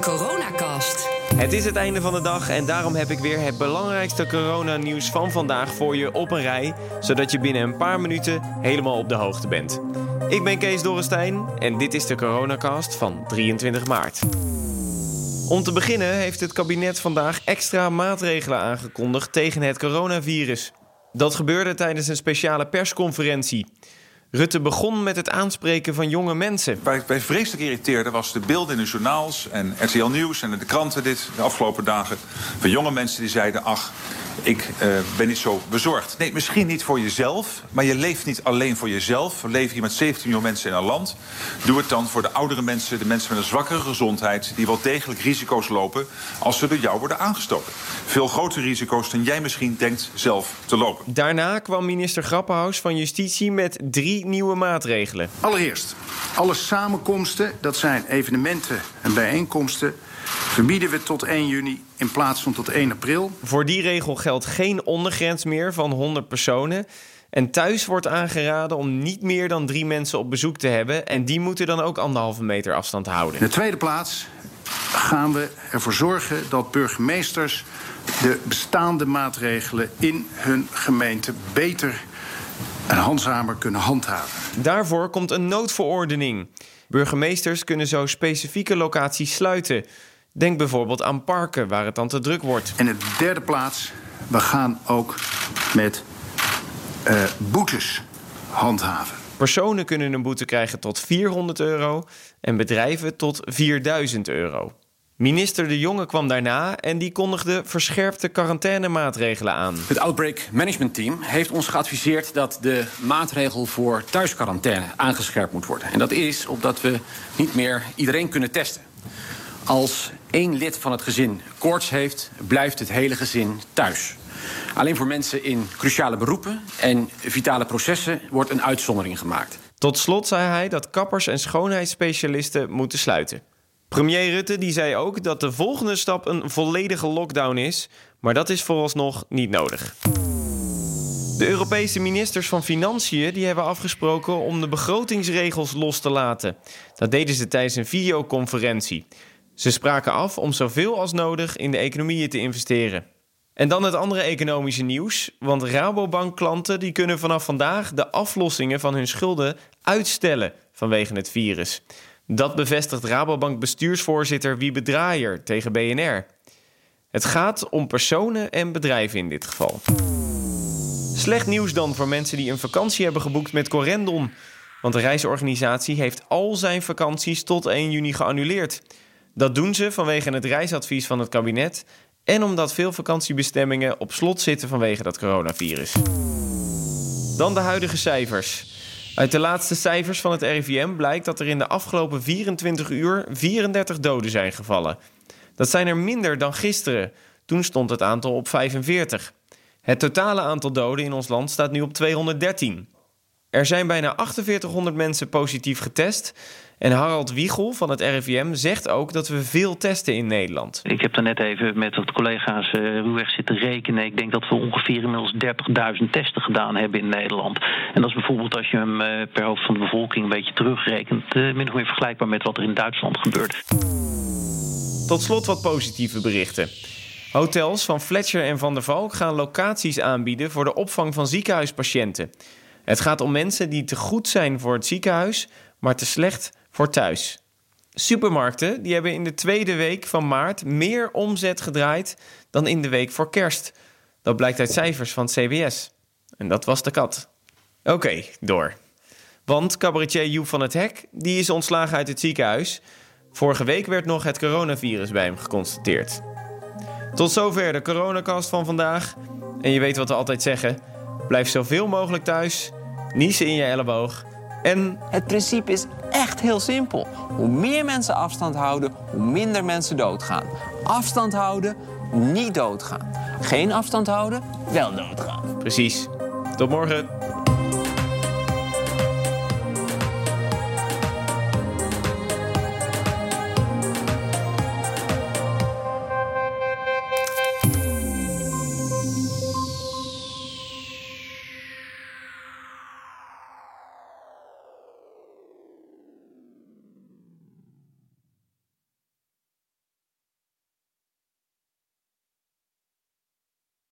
coronacast. Het is het einde van de dag en daarom heb ik weer het belangrijkste coronanieuws van vandaag voor je op een rij, zodat je binnen een paar minuten helemaal op de hoogte bent. Ik ben Kees Dorrestein en dit is de coronacast van 23 maart. Om te beginnen heeft het kabinet vandaag extra maatregelen aangekondigd tegen het coronavirus. Dat gebeurde tijdens een speciale persconferentie. Rutte begon met het aanspreken van jonge mensen. Ik vreselijk irriteerde was de beelden in de journaals en RTL Nieuws en de kranten dit de afgelopen dagen. Van jonge mensen die zeiden: Ach, ik uh, ben niet zo bezorgd. Nee, misschien niet voor jezelf, maar je leeft niet alleen voor jezelf. We leven hier met 17 miljoen mensen in een land. Doe het dan voor de oudere mensen, de mensen met een zwakkere gezondheid, die wel degelijk risico's lopen als ze door jou worden aangestoken. Veel grotere risico's dan jij misschien denkt zelf te lopen. Daarna kwam minister Grappenhaus van Justitie met drie nieuwe maatregelen. Allereerst, alle samenkomsten, dat zijn evenementen en bijeenkomsten verbieden we tot 1 juni in plaats van tot 1 april. Voor die regel geldt geen ondergrens meer van 100 personen. En thuis wordt aangeraden om niet meer dan drie mensen op bezoek te hebben. En die moeten dan ook anderhalve meter afstand houden. In de tweede plaats gaan we ervoor zorgen dat burgemeesters de bestaande maatregelen in hun gemeente beter en handzamer kunnen handhaven. Daarvoor komt een noodverordening. Burgemeesters kunnen zo specifieke locaties sluiten. Denk bijvoorbeeld aan parken waar het dan te druk wordt. En in de derde plaats, we gaan ook met uh, boetes handhaven. Personen kunnen een boete krijgen tot 400 euro en bedrijven tot 4000 euro. Minister De Jonge kwam daarna en die kondigde verscherpte quarantainemaatregelen aan. Het Outbreak Management Team heeft ons geadviseerd dat de maatregel voor thuisquarantaine aangescherpt moet worden. En dat is omdat we niet meer iedereen kunnen testen. Als één lid van het gezin koorts heeft, blijft het hele gezin thuis. Alleen voor mensen in cruciale beroepen en vitale processen wordt een uitzondering gemaakt. Tot slot zei hij dat kappers en schoonheidsspecialisten moeten sluiten. Premier Rutte die zei ook dat de volgende stap een volledige lockdown is, maar dat is vooralsnog niet nodig. De Europese ministers van Financiën die hebben afgesproken om de begrotingsregels los te laten. Dat deden ze tijdens een videoconferentie. Ze spraken af om zoveel als nodig in de economieën te investeren. En dan het andere economische nieuws, want Rabobank-klanten die kunnen vanaf vandaag de aflossingen van hun schulden uitstellen vanwege het virus. Dat bevestigt Rabobank bestuursvoorzitter Wiebe Draaier tegen BNR. Het gaat om personen en bedrijven in dit geval. Slecht nieuws dan voor mensen die een vakantie hebben geboekt met Corendon. Want de reisorganisatie heeft al zijn vakanties tot 1 juni geannuleerd. Dat doen ze vanwege het reisadvies van het kabinet en omdat veel vakantiebestemmingen op slot zitten vanwege dat coronavirus. Dan de huidige cijfers. Uit de laatste cijfers van het RIVM blijkt dat er in de afgelopen 24 uur 34 doden zijn gevallen. Dat zijn er minder dan gisteren. Toen stond het aantal op 45. Het totale aantal doden in ons land staat nu op 213. Er zijn bijna 4800 mensen positief getest. En Harald Wiegel van het RIVM zegt ook dat we veel testen in Nederland. Ik heb er net even met wat collega's uh, ruwweg zitten rekenen. Ik denk dat we ongeveer inmiddels 30.000 testen gedaan hebben in Nederland. En dat is bijvoorbeeld als je hem uh, per hoofd van de bevolking een beetje terugrekent... Uh, min of meer vergelijkbaar met wat er in Duitsland gebeurt. Tot slot wat positieve berichten. Hotels van Fletcher en Van der Valk gaan locaties aanbieden voor de opvang van ziekenhuispatiënten. Het gaat om mensen die te goed zijn voor het ziekenhuis, maar te slecht voor thuis. Supermarkten die hebben in de tweede week van maart meer omzet gedraaid dan in de week voor kerst. Dat blijkt uit cijfers van CBS. En dat was de kat. Oké, door. Want cabaretier Joep van het Hek die is ontslagen uit het ziekenhuis. Vorige week werd nog het coronavirus bij hem geconstateerd. Tot zover de coronacast van vandaag. En je weet wat we altijd zeggen: blijf zoveel mogelijk thuis, niezen in je elleboog en... Het principe is echt heel simpel. Hoe meer mensen afstand houden, hoe minder mensen doodgaan. Afstand houden, niet doodgaan. Geen afstand houden, wel doodgaan. Precies. Tot morgen.